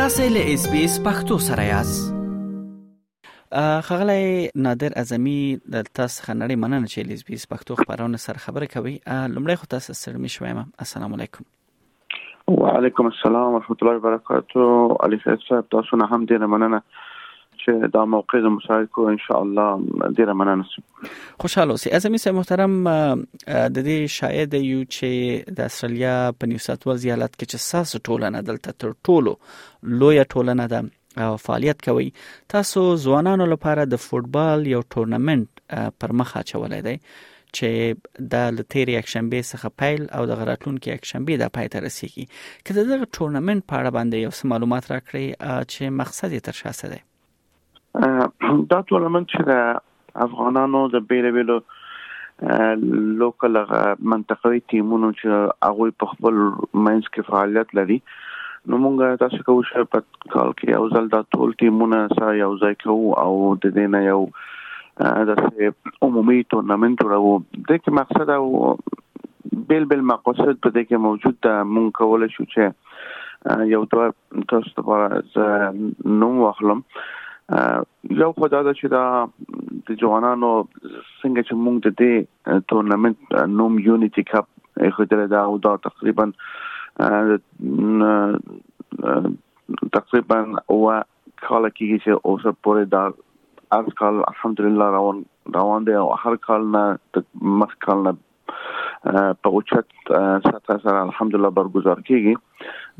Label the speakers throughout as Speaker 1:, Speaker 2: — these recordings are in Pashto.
Speaker 1: تاسو له اس بي اس پختو سره یاست خغلی نادر اعظمي د تاسو خنړې مننه چې لیس بیس پښتو خبرونه سره خبرې کوي لمړی خو تاسو سره مې شوم السلام علیکم
Speaker 2: وعلیکم السلام ورحمت الله وبرکاتو علي خیر صاحب تاسو نه هم ډیر مننه چې دا موقع زه مساعد کو ان شاء الله ډیره مننه سم
Speaker 1: خوشاله اوسئ اعظمي سه محترم د دې شاید یو چې د استرالیا په نیو ساوث ولز ایالت کې چې ساس ټولنه دلته تر ټولو لوی ټولنه ده او فعالیت کوي تاسو ځوانانو لپاره د فوتبال یو ټورنمنت پر مخ اچولای دی چې دا له تیرې یکشنبه څخه پیل او د غراتلونکو یکشنبه د پای ته رسیدي که دغه ټورنمنت په اړه باندې یو څه معلومات راکړي چې مقصد یې تر شاسه دی
Speaker 2: دا ټورنمنت چې د افغانانو د بیل بیلو لوکل منطقوي ټیمونو چې هغه په خپل منځ کې فعالیت لري نو موږ تاسو کوو چې په کال کې یو ځل دا ټول ټیمونه سره یو ځای کوو او د دې نه یو داسې عمومي تورنمنټ جوړوو د کې مقصد او بیل بیل مقاصد په دې کې موجود ده مونږ کولای شو چې یو دوه تاسو لپاره نوم واخلم یو خدای دا چې دا د ځوانانو څنګه چې مونږ د دې تورنمنت نوم یونیټي کپ خدای دا او دا تقریبا تقریبا او کال کېږي چې اوس پورې دا هر کال الحمدلله روان روان دی او هر کال نه مخ کال نه په اوچت سطح سره الحمدلله برگزار کیږي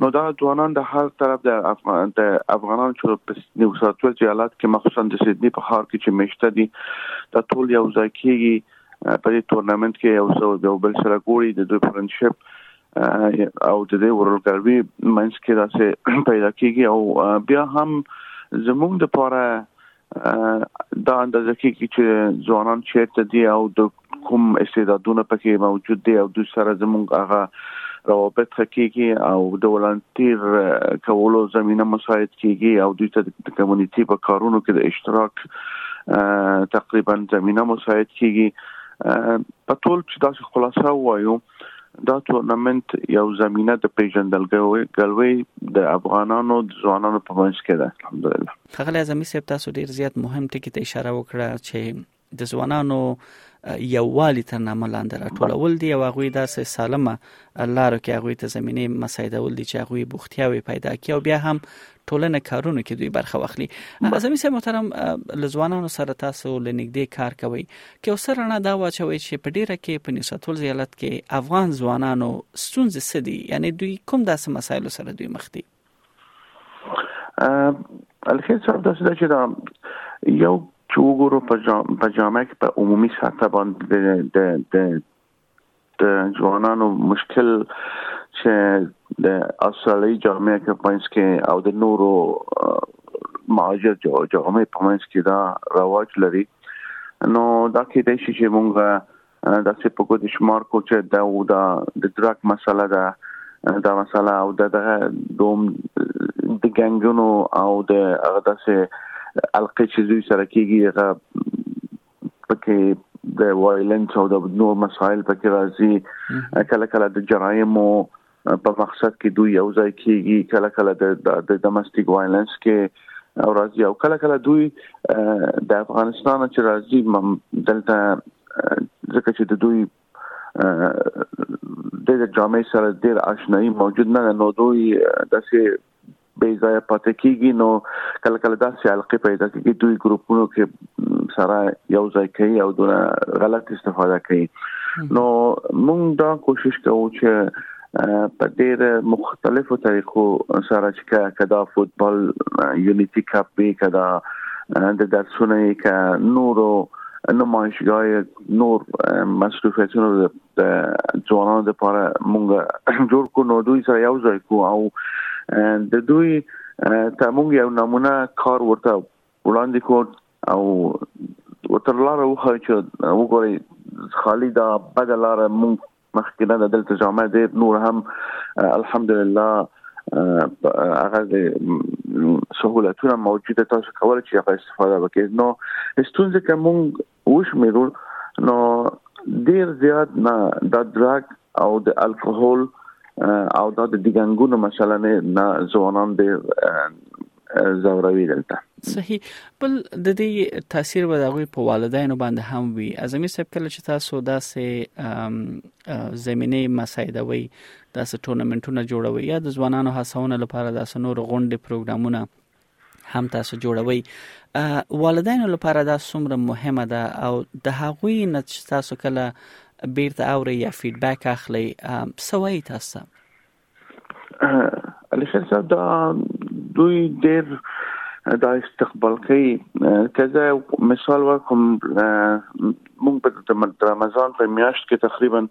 Speaker 2: نو دا ځوانان د هر طرف د افغان د افغانانو چې په نیو ساوث ویلز ایالت کې مخصوصا د سیدنی په ښار کې چې میشته دي دا ټول یو ځای کیږي په دې تورنمنت کې یو څو یو بل سره ګوري د دوی فرندشپ او د دې ورلګروي منځ کې راځي پیدا کیږي او بیا هم زموږ د پاره دا اندازه کېږي چې ځوانان چیرته دي او د کوم استعدادونه پکې موجود دي او دوی سره زموږ هغه روابط کېږي او د ولنټیر کولو زمينه مساعد کېږي او دوی ته د کمیونټي په کارونو کې د اشتراک تقریبا زمينه مساعد کېږي په ټول چې تاسو خلاصه وایو دا تورنمنت یو زمينه د پیژندګلوي ګلوي د افغانانو د ځوانانو په منځ کې ده الحمدلله
Speaker 1: خغل اعظمي صاحب تاسو ډیر زیات مهم ټکی ته اشاره وکړه چې د ځوانانو یووالي تر نامه لاندې راټولول دي او هغه داسې سالمه لار کې هغه ته زمينه مساعدول دي چې هغه بوختیاوي پیدا کړي او بیا هم ټولنه کارونو کې دوی برخه واخلي اعظمي صاحب محترم لزوانانو سره تاسو لنګدې کار کوي که اوسره نه دا واچوي چې په ډیره کې په نیوساتول زیالت کې افغان ځوانانو ستونزې سدي یعنی دوی کوم داسې مسایل سره دوی مخ دي
Speaker 2: الخیر صاحب دا څه چې دا یو چې وګورو په جامعه کې په عمومي سطح باندې د د د ځوانانو مشکل چې د اصلي جامعه کې پنځ کې او د نورو مهاجر جامعه په منځ کې دا رواج لري نو دا کې د شي چې مونږه د څه په ګوت شمار کو چې دا و دا د درک مسله ده دا مسله او د دغه دوم د ګنګونو او د هغه داسې القې چې دوی سره کېږي هغه پکې د وایلنس او د نور مسایل پکې راځي کله کله د جرایمو په مقصد کې دوی یو ځای کیږي کله کله د د ډومېسټیک وایلنس کې او راځي او کله کله دوی د افغانستان چې راځي دلته ځکه چې د دوی د جامعې سره ډېر آشنایی موجود نه نو دوی داسې بې ځای پاتې کیږي نو کله کله داسې حلقې پیدا کیږي دوی ګروپونو کې سره یو ځای کوي او دونه غلط استفاده کوي نو موږ دا کوشش کوو چې په ډېر مختلفو طریقو سره چې کدا فوتبال یونټي کپ به کدا د درسونه کې نورو نمایشګاه نور مصروفیتونو د ځوانانو لپاره مونږ جوړ کو نو دوی سره یو ځای کو او د دوی ته مونږ یو نمونه کار ورته وړاندې کو او وتر لار وخه چې وګوري خالی دا بدل لار مونږ مخکې نه دلته جامع دي نور هم الحمدلله هغه د سہولتونه موجوده تاسو کولای شئ هغه استفاده وکړئ نو ستونزه کوم وشمیرل نو ډیر زیات نه د ډرګ او د الکوهول او د دیګنګونو مسله نه نه ځوانان د زوروي دلته
Speaker 1: صحیح بل د دې تاثیر به د غوي په والدینو باندې هم وي اعظمي صاحب کله چې تاسو داسې زمينه مساعدوي داسې ټورنمنټونه جوړوي یا د ځوانانو هڅونه لپاره داسې نور غونډې پروګرامونه هم تاسو جوړوي والدینو لپاره دا څومره مهمه ده او د هغوی نه چې تاسو کله بیرته اوري یا فیډبیک اخلي سوي تاسو
Speaker 2: علي خیر صاحب دا دوی ډیر دا استقبال کوي کزه مثال ورکوم موږ په رمضان په میاشت کې تقریبا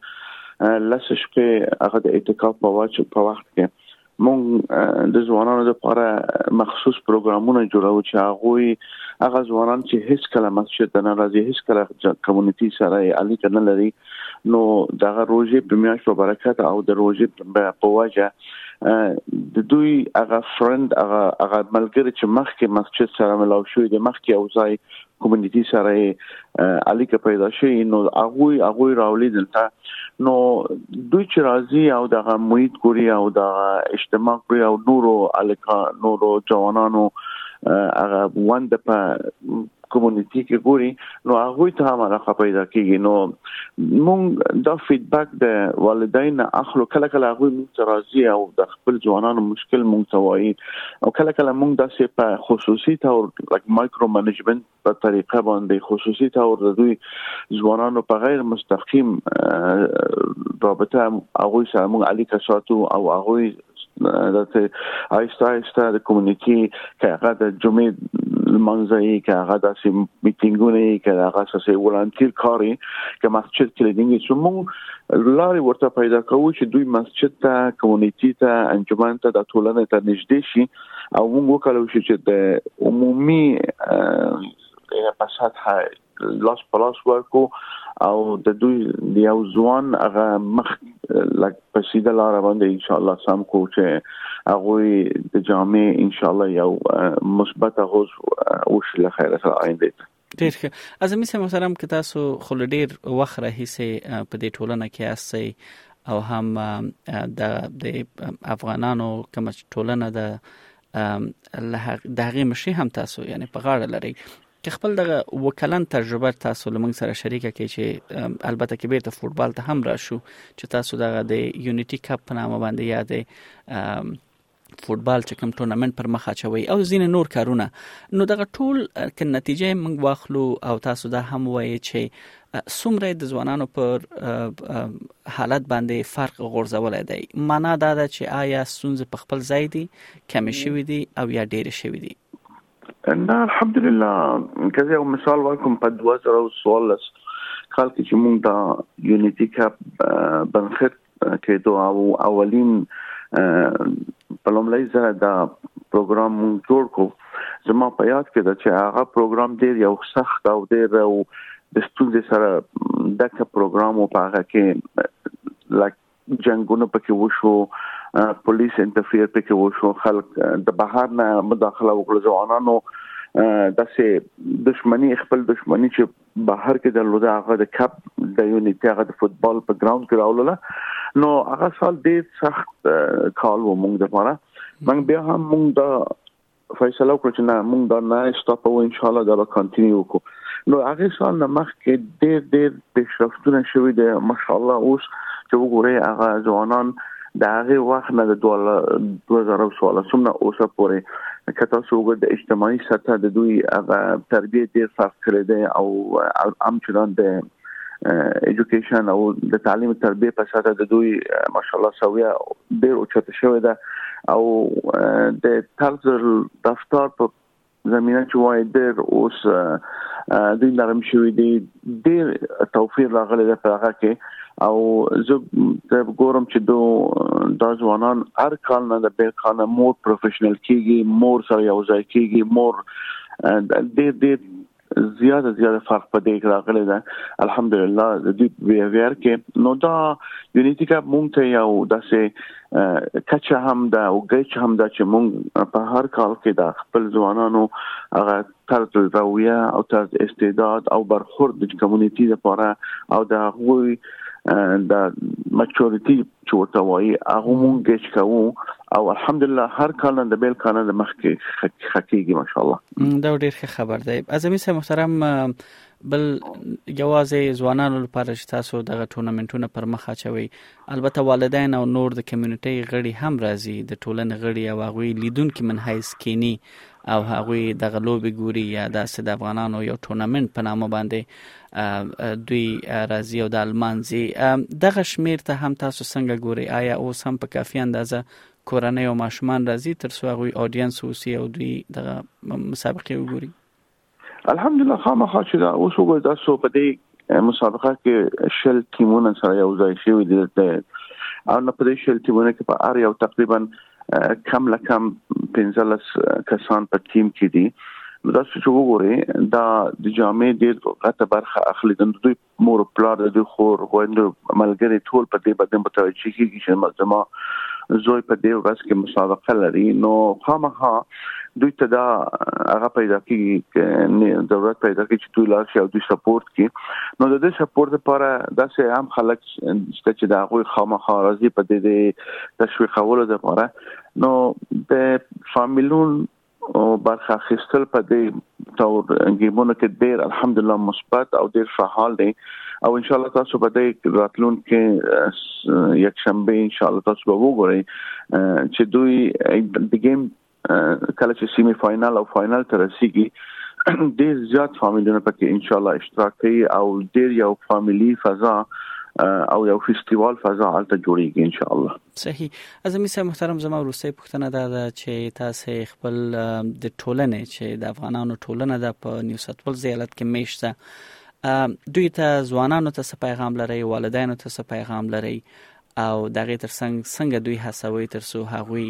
Speaker 2: لس شپې هغه د اعتکاف په وخت کې مونږ د ځوانانو لپاره مخصوص پروګرامونه جوړو چې هغه هغه ځوانان چې هیڅ کله مسجد نه راځي هیڅ کله کمیونټي سره اړیکه نه لري نو دغه روزي په میاشتو برکت او د روزي په وجه د دوی هغه فرند هغه هغه ملګری چې مخکې مسجد سره ملاو شوی د مخکې او ځای کمیونټي سره اړیکه پیدا شي نو هغه هغه راولي دلته نو دوی چې راځي او دغه محیط ګوري او د اجتماع ګوري او نورو الکا نورو ځوانانو هغه وند په کمیونټي کې ګوري نو هغه ته هم علاقه پیدا کیږي نو مونږ دا فیډبک د والدین اخلو کله کله هغه مونږ راځي او د خپل ځوانانو مشکل مونږ ته وایي او کله کله مونږ داسې په خصوصي تور لک مایکرو منیجمنت په طریقه باندې خصوصي تور د دوی ځوانانو په غیر مستقیم رابطه هغه سره مونږ اړیکه ساتو او هغه دته آیسته آیسته د کمیونټي که هغه د جمعې منځي که هغه د میټینګونه که هغه ساسي ولانتیر کاری که مسجد کلیدینګ چې موږ لارې ورته پیدا کوو چې دوی مسجد ته کمیونټي ته انجمن ته د ټولنې ته نږدې شي او موږ وکړو چې د عمومي په سطح لاس په لاس ورکو او د دوی د یو ځوان هغه مخ لګ په سیده لار باندې ان شاء الله سم کو چې هغه د جامع ان شاء الله یو مثبت هوز او شل خیر سره آینده
Speaker 1: ډیر ښه اعظمي صاحب محترم که تاسو خو له ډیر وخت راهیسې په دې ټولنه کې یاستئ او هم د د افغانانو کوم ټولنه د دغه مشي هم تاسو یعنی په غاړه لري که خپل دغه وکلن تجربه تاسو لمنګ سره شریکه کړئ چې البته کې بیرته فوټبال ته هم راشو چې تاسو دغه د یونټي کپ په نامه باندې یادې فوټبال چې کوم ټورنمنت پر مخ اچوي او ځین نور کارونه نو دغه ټول ک نتیجه موږ واخلو او تاسو دا هم وایي چې سمره د ځوانانو پر حالت باندې فرق غورځولای دی معنا دا ده چې آیا سونز په خپل ځای دی کمی شوی دی او یا ډیر شوی دی
Speaker 2: نه الحمدلله که زه یو مثال ورکوم په 2014 کال کې چې موږ دا یونټي کپ بنخت کېدو او اولین په لومړی ځل دا پروګرام موږ جوړ کو زما په یاد کې دا چې هغه پروګرام ډیر یو سخت او ډیر د ستونزې سره دغه پروګرام او په هغه کې لکه جنگونه پکې وشو پولیس انټرفیر پکې وشو خلک د بهر نه مداخله وکړه ځوانانو داسې دښمنی خپل دښمنی چې بهر کې درلوده هغه د کپ د یونیټ هغه د فوتبال په ګراوند کې راولله نو هغه سال ډیر سخت کال و موږ لپاره موږ بیا هم موږ د فیصله وکړه چې نه موږ دا نه استاپو ان شاء الله دا به کنټینیو وکړو نو هغه سال نه مخکې ډېر ډېر پیشرفتونه شوې دي ماشاء الله اوس چې وګورئ هغه ځوانان د هغه وخت نه د 2014 نه اوسه پورې که تاسو وګورئ د اجتماعي سطح د دوی هغه تربیه ډېر فرق کړی دی او هم چې د ایجوکیشن او د تعلیم تربیه په ساده د دوی ماشاءالله سویا ډیر اوچت شوې ده او د طرز رفتار په زمينه چې وای ډېر اوس دوی نرم شوی دی ډېر توفیر راغلی دی په هغه کې او زه د ګورم چې دو د ځوانان هر کال نه د بل کال مور پروفیشنل کیږي مور سره یو ځای کیږي مور ډېر ډېر زیاده زیاده فرق په دې راغلی ده الحمدلله د دې بیهیویر کې نو دا یونیتیکا مونږ ته یو داسې کچه هم ده او ګچ هم ده چې مونږ په هر کال کې د خپل ځوانانو هغه طرز رویه او طرز استعداد او برخورد د کمیونټي لپاره او د غوي د مچورټي چې ورته وایي هغه مونږ ګچ کوو او الحمدلله هر کال نه د بیل کال نه مخ کې خکېږي ماشاءالله
Speaker 1: دا ډیر ښه خبر دی اعظمي سه محترم بل جوازه ځوانانو لپاره چې تاسو دغه ټورنمنټونه پر مخ اچوي البته والدین او نور د کمیونټي غړي هم راځي د ټولنې غړي او هغه لیدونکو من حیث کینی او هغوی دغه لوبې ګوري یا داسې د افغانانو یو ټورنمنت په نامه باندې دوی راځي او د المانزي دغه شمیر ته هم تاسو څنګه ګوري آیا اوس هم په کافي اندازه کورنۍ او ماشومان راځي تر څو هغوی اودینس اوسي او دوی دغه مسابقه وګوري
Speaker 2: الحمدلله خامخا چې دا اوس وګورئ تاسو په دې مسابقه کې شل ټیمونه سره یو ځای شوي دي او نه په دې شل ټیمونه کې په اړ یو تقریبا کم لکم 15 کسان په ټیم کې دي دا څه وګوري دا د جامع ډیر غټه برخه اخلي د دوی مور او پلار د دوی خور خویندو ملګري ټول په دې باندې متوجه کیږي چې زما زوی په دې ورځ کې مسابقه لري نو خامخا دوی ته دا هغه پیدا کیږي ضرورت پیدا کیږي چې دوی لاس او دوی سپورت کی نو د دې سپورت لپاره داسې عام خلک شته چې دا غوي خامخا راځي په دې تشویقولو لپاره نو د فامیلون او برخه اخیستل په دې تور ګیمونو کې ډیر الحمدلله مثبت او ډیر فعال دي او ان شاء الله تاسو په دې راتلون کې یک شنبه ان شاء الله تاسو به وګورئ چې دوی د ګیم کله چې سیمه فائنل او فائنل ته رسیږي ډیر زیات فامیلونه پکې ان شاء الله اشتراک کوي او ډیر یو فامیلی فضا او یو فیستیوال فضا حالت جوړیږي ان شاء الله
Speaker 1: صحیح ازمی صاحب محترم زما ورسې پوښتنه دا ده چې تاسو خپل د ټولنې چې د افغانانو ټولنه ده په نیو ساوت ولز ایالت کې میشته دوی ته ځوانانو ته څه پیغام لري والدینو ته څه پیغام لري او دغه ترڅنګ څنګه دوی هڅوي ترڅو هغوی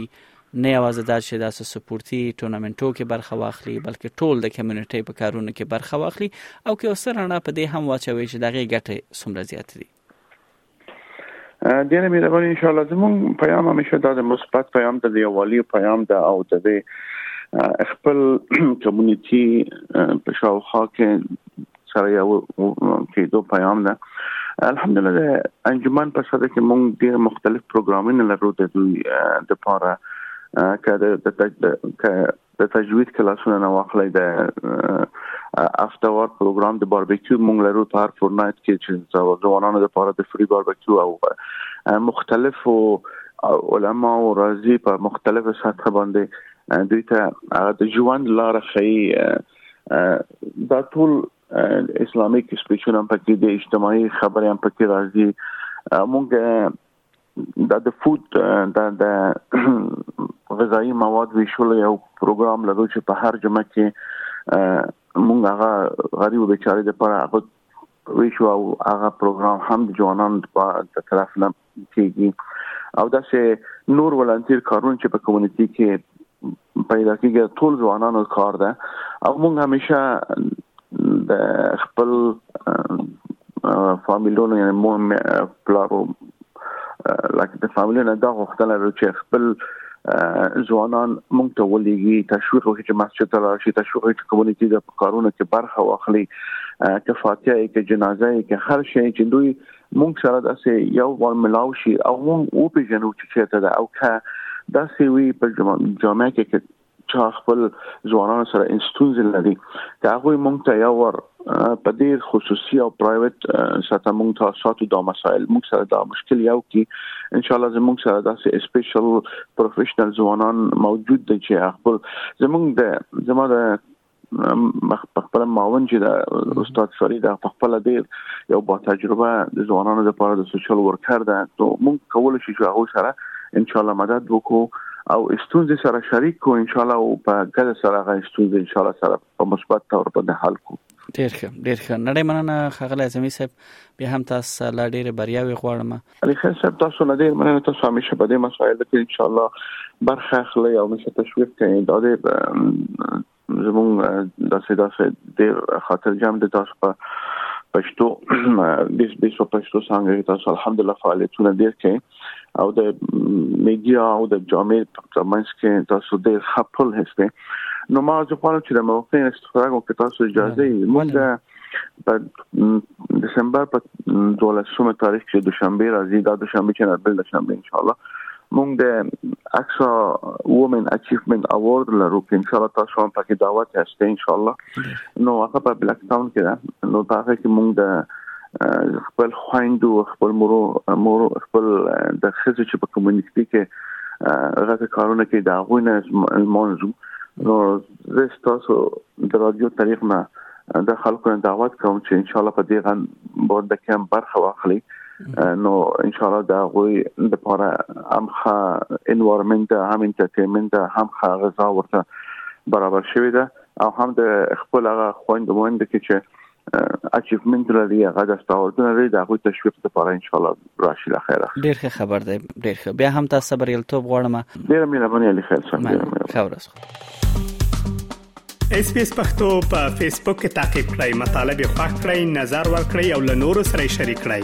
Speaker 1: نه یوازې دا چې داسې سپورتي ټورنمنټو کې برخه واخلي بلکې ټول د کمیونټي په کارونو کې برخه واخلي او که اوسه رڼا په دې هم واچوي چې دغه ګټه څومره زیات دي
Speaker 2: ډیره مهرباني ان شاء الله زموږ پیغام همیشه دا د مثبت پیغام د یووالي پیغام ده او د خپل کمیونټي په شاوخوا کې سره یو کېدو پیغام ده الحمدلله د انجمن په سره کې موږ ډیر مختلف پروګرامونه لرو د دوی د پاره کړه د د تجوید کلاسونه نه واخلئ د افټر ورک پروګرام د باربیکیو مونږ لرو په هر فورنایټ کې چې ځوانانو لپاره د فری باربیکیو او مختلفو علما او راضي په مختلفو سطح باندې دوی ته د ژوند لار خي دا ټول اسلامي کې سپیچونه پکې د اجتماعي خبرې هم پکې راځي مونږ دا د فود دا د غذایی مواد ویشلو یو پروګرام لرو چې په هر جمعه کې مونږ هغه غریب بیچاره د پر هغه ویشو او هغه پروګرام هم د ځوانانو د طرف نه کیږي او دا چې نور ولنټیر کارونه چې په کمیونټي کې پیدا کیږي ټول ځوانانو کار ده او موږ همیشه د خپل فامیلونو یعنی مو پلارو لکه د فامیلونو دا غوښتنه لرو چې خپل ځوانان مونږ ته ولېږي تشویق وکړي چې مسجد ته لاړ شي تشویق وکړي چې کمیونټي د کارونو کې برخه واخلي چې فاتحه کې جنازه کې هر شي چې دوی مونږ سره داسې یو وار ملاو شي او مونږ وپیژنو چې چیرته ده او که داسې وي په جامعه کې چا خپل ځوانانو سره انستونزې لري که هغه مونږ ته یو ور په ډیر خصوصي او پرایویټ ساته مونږ ته ساتو دا مسایل مونږ سره دا مشکل یو کی ان شاء الله زمونږ سره داسې سپیشل پروفیشنل ځوانان موجود دي چې خپل زمونږ د زموږ په خپل معاون چې د استاد فرید په خپل ډیر یو با تجربه د ځوانانو لپاره د سوشل ورکر ده نو موږ کول شو چې هغه سره ان شاء الله مدد وکړو او استونزې سره شریک کو ان شاء الله او په ګډه سره هغه استونزې ان شاء الله سره په مثبت تور باندې حل کو
Speaker 1: ډیر ښه ډیر ښه نړۍ مننه خغل اعظمي صاحب به هم تاسو لا ډیر بریاوي غواړم
Speaker 2: علي خان صاحب تاسو نه ډیر مننه تاسو همیشه په دې مسایلو کې ان شاء الله برخه اخلئ او مشه تشویق کوئ دا ډیر زموږ داسې داسې ډیر خاطر جام د تاسو په پښتو بیس بیس په پښتو څنګه تاسو الحمدلله فعالیتونه ډیر کوي او د میډیا او د جامع ترمنځ کې تاسو ډیر خپل هسته نو ما ځکه چې د موقع استفاده کوم که تاسو اجازه یې موږ په دسمبر په 12 تاریخ چې دوشنبه راځي دا دوشنبه چې نه بل دوشنبه ان شاء الله مونږ د اکسا وومن اچیفمنت اوارد لرو چې ان شاء الله تاسو هم پکې دعوت یاست ان شاء الله نو هغه په بلک ټاون کې ده نو هغه کې مونږ د خپل خويندو خپل مورو مورو خپل د خزې چې په کمیونټي کې غزه کارونه کې دا غوونه مونږ نو زه تاسو د رادیو طریق نه د خلکو نه دعوت کوم چې ان شاء الله په دې غن بوند کې هم برخه واخلي نو ان شاء الله دا غوي د لپاره هم ښه انوایرنمنت هم انټرټینمنت هم ښه غذا ورته برابر شوې ده او هم د خپل هغه خوند وند کې چې اچیومنت لري هغه د استعدادونه لري دا غو تشویق لپاره ان شاء الله راشي له خیره
Speaker 1: ډیر ښه خبر دی ډیر ښه بیا هم تاسو صبر یل توپ غواړم
Speaker 2: ډیر مهرباني علي خیر سره
Speaker 1: خبر اوسه
Speaker 3: اس پی اس پختو په فیسبوک کې تا کې پلی مطلب یو فاک کړئ نظر ور کړئ او له نورو سره شریک کړئ